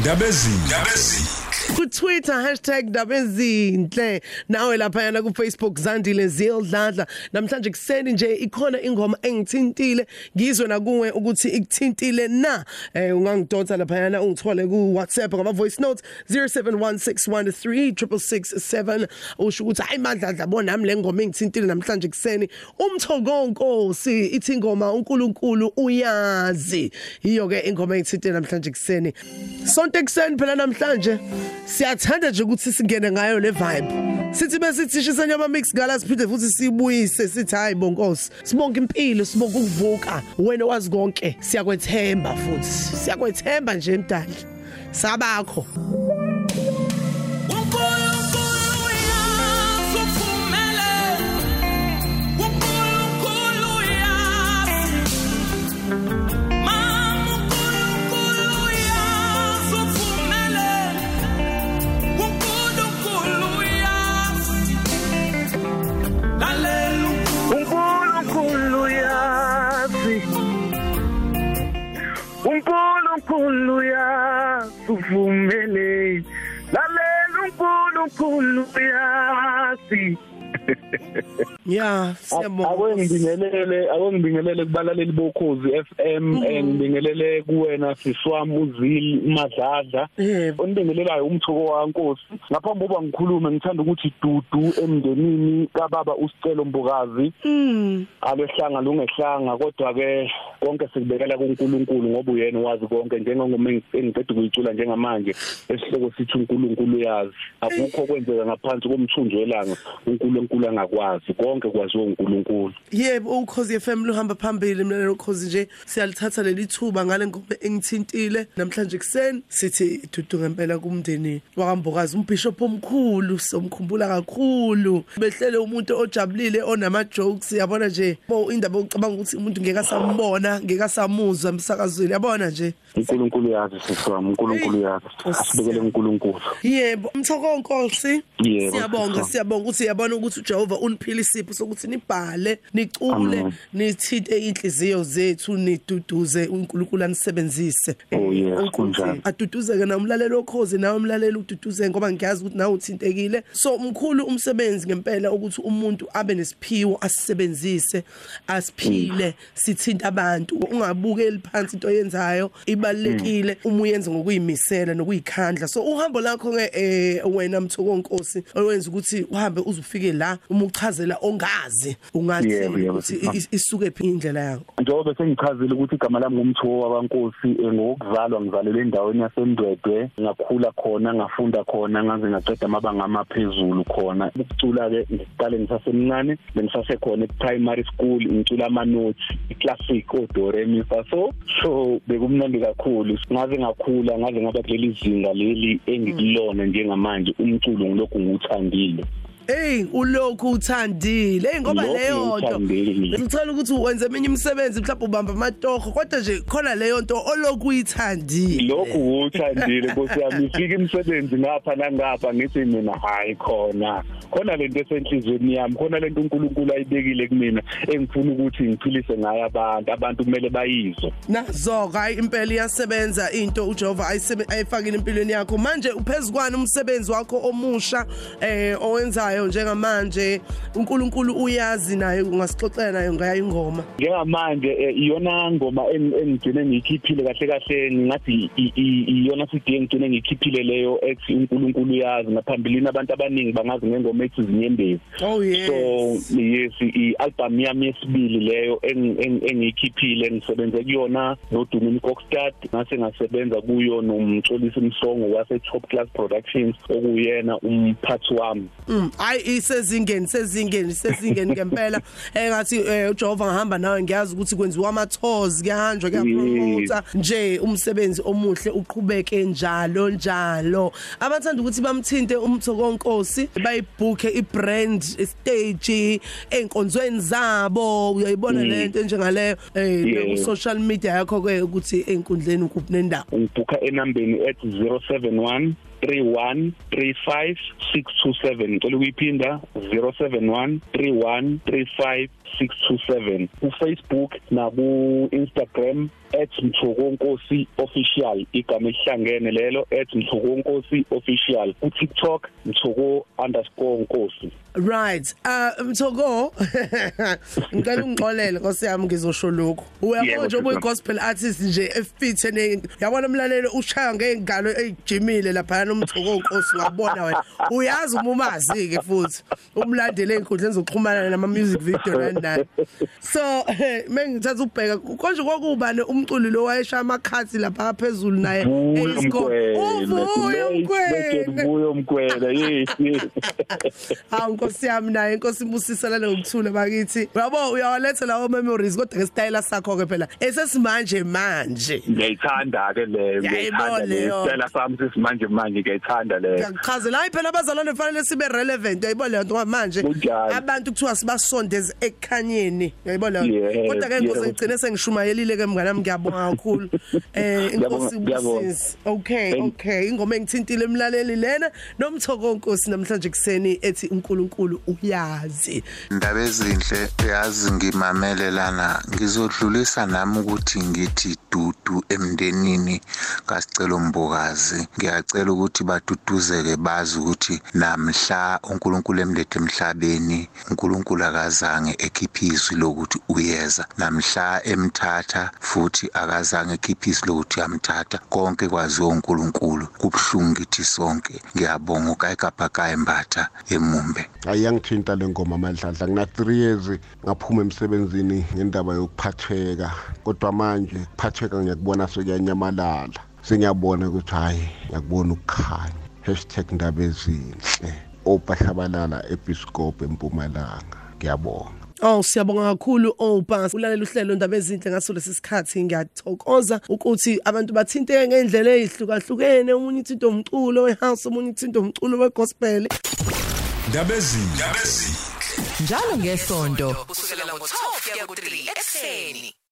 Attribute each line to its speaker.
Speaker 1: ndabezini
Speaker 2: ku Twitter #dabezinhle nawe lapha yana ku Facebook Zandile Zildladla namhlanje kuseni nje ikhona ingoma engithintile. Ngizwe na kuwe ukuthi ikuthintile na? Eh ungangidonsa lapha yana ungithole ku WhatsApp ngama voice notes 0716136667 usho ukuthi hayi madladla bona nami le ngoma engithintile namhlanje kuseni umthokonkosi ithi ingoma uNkulunkulu uyazi. Iyo ke ingoma engithintile namhlanje kuseni sonke kuseni phela namhlanje. Siyathanda nje ukuthi singene ngayo le vibe. Sithi bese sishisha nyama mix gala siphinde futhi sibuyise sithi hayi bonkosi sibonke impilo sibonke ukuvuka. Wena wazi konke siyakwethemba futhi siyakwethemba nje emdali sabakho.
Speaker 3: uNkulunkulu
Speaker 4: yazi uvumele lalela uNkulunkulu yazi
Speaker 2: yeah siyabonga.
Speaker 4: Akwengibingelele akwengibingelele kubalaleli bokhozi FM ngibingelele kuwena siswami uzili madladla. Onibingelelayo umthoko wankosi. Ngaphambi kokuba ngikhulume ngithanda ukuthi dudu emndenini kababa usicelo mbokazi
Speaker 2: mm.
Speaker 4: Alehlanga lungehlanga kodwa ke konke sikubekela kuNkulunkulu ngoba uyena wazi konke. Njengengoma engicede ukuyicula njengamanje esihloko sithi uNkulunkulu uyazi. Akukho kwenzeka ngaphansi komthunzi welanga uNkulunkulu angakwazi konke kwaziwa uNkulunkulu.
Speaker 2: Yebo ukhozi FM luhamba phambili mina nokhozi nje siyalithatha leli thuba ngale ngoma engithintile. Namhlanje kuseni sithi dudu ngempela kumndeni wakambokazi umbishop omkhulu somkhumbula kakhulu. Behlele umuntu ojabulile onama jokes yabona nje? Bo indaba ocabanga ukuthi umuntu ngeke asambona ngeke asamuzwa emsakazweni yabona nje?
Speaker 4: uNkulunkulu uyazi siswami uNkulunkulu uyazi. Asibekele uNkulunkulu.
Speaker 2: Yebo umthokonkosi
Speaker 4: Yebo,
Speaker 2: siyabonga
Speaker 4: siswami.
Speaker 2: siyabonga ukuthi yabona ukuthi uJehova uniphile isipho sokuthi nibhale nicule nithinte inhliziyo zethu niduduze uNkulunkulu anisebenzise.
Speaker 4: Oh,
Speaker 2: ukuthi aduduzeke na umlalelo okhozi nawe umlalelo ududuze ngoba ngiyazi ukuthi nawe uthintekile. So umkhulu umsebenzi ngempela ukuthi umuntu abe nesiphiwo asisebenzise asiphile sithinta abantu ungabukeli phansi into oyenzayo ibalekile uma uyenze ngokuyimisela nokuyikhandla. So uhambo lakho ke eh, wena mthokonkosi owenza ukuthi uhambe uzufike la uma uchazela ongazi ungathi ukuthi isuke phi indlela yakho?
Speaker 4: Njengoba sengichazile ukuthi igama lami ngumthiwo wabankosi eh, ngokuzalwa ngizalelwe endaweni yasendwedwe ngakhula khona ngafunda khona ngaze ngaqeda amabanga amaphezulu khona. Ukucula ke ngiqale ngisasemncane bengisasekhona e-primary school ngicula ama-notes i-classic o-do re mi fa so so bekumnandi kakhulu. Ngaze ngakhula ngaze ngaba kuleli zinga leli engikulona njengamanje umculo ngilokhu ngiwuthandile.
Speaker 2: Hey ulokhu uthandile. Hey ngoba
Speaker 4: Lokhu
Speaker 2: leyo nto
Speaker 4: ngikuthandile.
Speaker 2: ngicela ukuthi wenze eminye imisebenzi mhlawumbe ubamba amatoho kodwa nje khona leyo nto olokhu uyithandile.
Speaker 4: Lokhu uthandile nkosi yami ifika imisebenzi ngapha nangapha ngithi mina hayi khona. Khona lento esenhlizweni yami khona lento uNkulunkulu ayibekile kumina engifuna ukuthi ngiphilise ngayo abantu. Abantu kumele bayizwe.
Speaker 2: Nazo hayi impela iyasebenza into uJehova ayisebe- ayifakile empilweni yakho. Manje uphezukwana umsebenzi wakho omusha eh owenzayo njengamanje. uNkulunkulu uyazi naye ungasixoxela naye ngayo ingoma.
Speaker 4: Njengamanje eh, iyona ngoma eng- engigcine ngiyikhiphile kahle kahle ngingathi i- i- iyona CD engigcine ngiyikhiphile leyo ethi uNkulunkulu uyazi ngaphambilini abantu abaningi bangazi ngengoma ethi zinyembezi.
Speaker 2: Oh yes.
Speaker 4: So yes i-album yami yesibili leyo eng- eng- engiyikhiphile ngisebenze kuyona noDumini Kokstad ngase ngasebenza kuyo nomcolisi Msongo wase Top Class Productions okuyena umphathi wami.
Speaker 2: Mm, hayi isezingeni sezingeni sezingeni ngempela. Eh, Engathi eh, uJehova ngihamba nawe ngiyazi ukuthi kwenziwa ama tours kuyahanjwa kuyapromoter nje umsebenzi omuhle uqhubeke njalo njalo. Abathanda ukuthi bamthinte umthokonkosi bayibhuke ibrand stage enkonzweni zabo. Uyayibona lento mm. njengaleyo eh social media yakho ke ukuthi einkundleni ukuphi nendawo?
Speaker 4: Ubhuka enambeni 0717 0713135627 ngicela ukuyiphinda 0713135627 627 ku Facebook na ku Instagram @mthokonkosi official igama elihlangene lelo @mthokonkosi official ku TikTok mthoko_nkosi
Speaker 2: Right. Uh Mthoko ngicela ungixolele Nkosi yami ngizosho lokho. Uyabona
Speaker 4: Yebo,
Speaker 2: nje ubuyi
Speaker 4: sisi.
Speaker 2: gospel artist nje efithe ne yabona umlaleli ushaya ngeingalo ejimile lapha nomthoko Nkosi ngabona wena. Uyazi uma umazi ke futhi umlandele einkundleni zokuxhumana nama music video nani nani. So mengithatha ubheka konje kokubani umculi lo wayesha amakhathi lapha phezulu naye
Speaker 4: Vuyo
Speaker 2: eScope. Uvuyo
Speaker 4: umkwele
Speaker 2: umkwele.
Speaker 4: vuyo umkwele yes yes
Speaker 2: Hawu Nkosi yami naye inkosi ibusisa lana ngokuthula bakithi. Uyabo uyawaletha lawo memories kodwa ke style sakho ke phela esesimanje manje.
Speaker 4: ngiyayithanda ke le
Speaker 2: Ngiyayibona
Speaker 4: ngiyayithanda
Speaker 2: leyo.
Speaker 4: le stela sami sisimanje manje ngiyayithanda le
Speaker 2: Ngiyakuchazela hayi phela abazalwane kufanele sibe relevant uyayibona leyo nto manje
Speaker 4: Kunjalo.
Speaker 2: abantu kuthiwa sibasondeze ekukhanyeni uyayibona leyo?
Speaker 4: Yes,
Speaker 2: kodwa ke inkosi
Speaker 4: yes.
Speaker 2: ngigcine sengishumayelile ke mngane wami ngiyabonga kakhulu. Eh inkosi
Speaker 4: Ngiyabonga, ngiyabonga.
Speaker 2: ibusisi okay
Speaker 4: Thank-
Speaker 2: okay. Ingoma engithintile emlaleli lena nomthoko onkosi namhlanje kuseni ethi uNkulunkulu uyazi.
Speaker 1: Indaba ezinhle yazi ngimamele lana ngizodlulisa nami ukuthi ngithi dudu emndenini kasicelo mbokazi ngiyacela ukuthi baduduzeke bazi ukuthi namhla uNkulunkulu emlethe emhlabeni uNkulunkulu akazange ekhiphe izwi lokuthi uyeza. Namhla emthatha futhi akazange ekhiphe izwi lokuthi uyamthatha. Konke kwaziwa uNkulunkulu kubhlungu ngithi sonke. Ngiyabonga ukayikapakaye mbatha emumbe
Speaker 5: ayangithinta le ngoma amadladla ngina 3 years ngaphuma emsebenzini ngendaba yokuphatheka. Kodwa manje kuphatheka ngiyakubona sekuyanyamalala sengiyabona ukuthi hayi ngiyakubona ukukhanya. Hashtag ndaba ezinhle. Opahlabalala episcope empumalanga. Ngiyabonga.
Speaker 2: Oh siyabonga kakhulu Opa ulalela uhlelo ndaba ezinhle ngaso lesi sikhathi. Ngiyathokoza ukuthi abantu bathinteke ngendlela ezihlukahlukene umunye ithinto umculo wehouse umunye ithinto umculo wegospel.
Speaker 6: Ndabezini.
Speaker 7: njalo ngesonto kusukela ngo-12 kuya ku-3 ekseni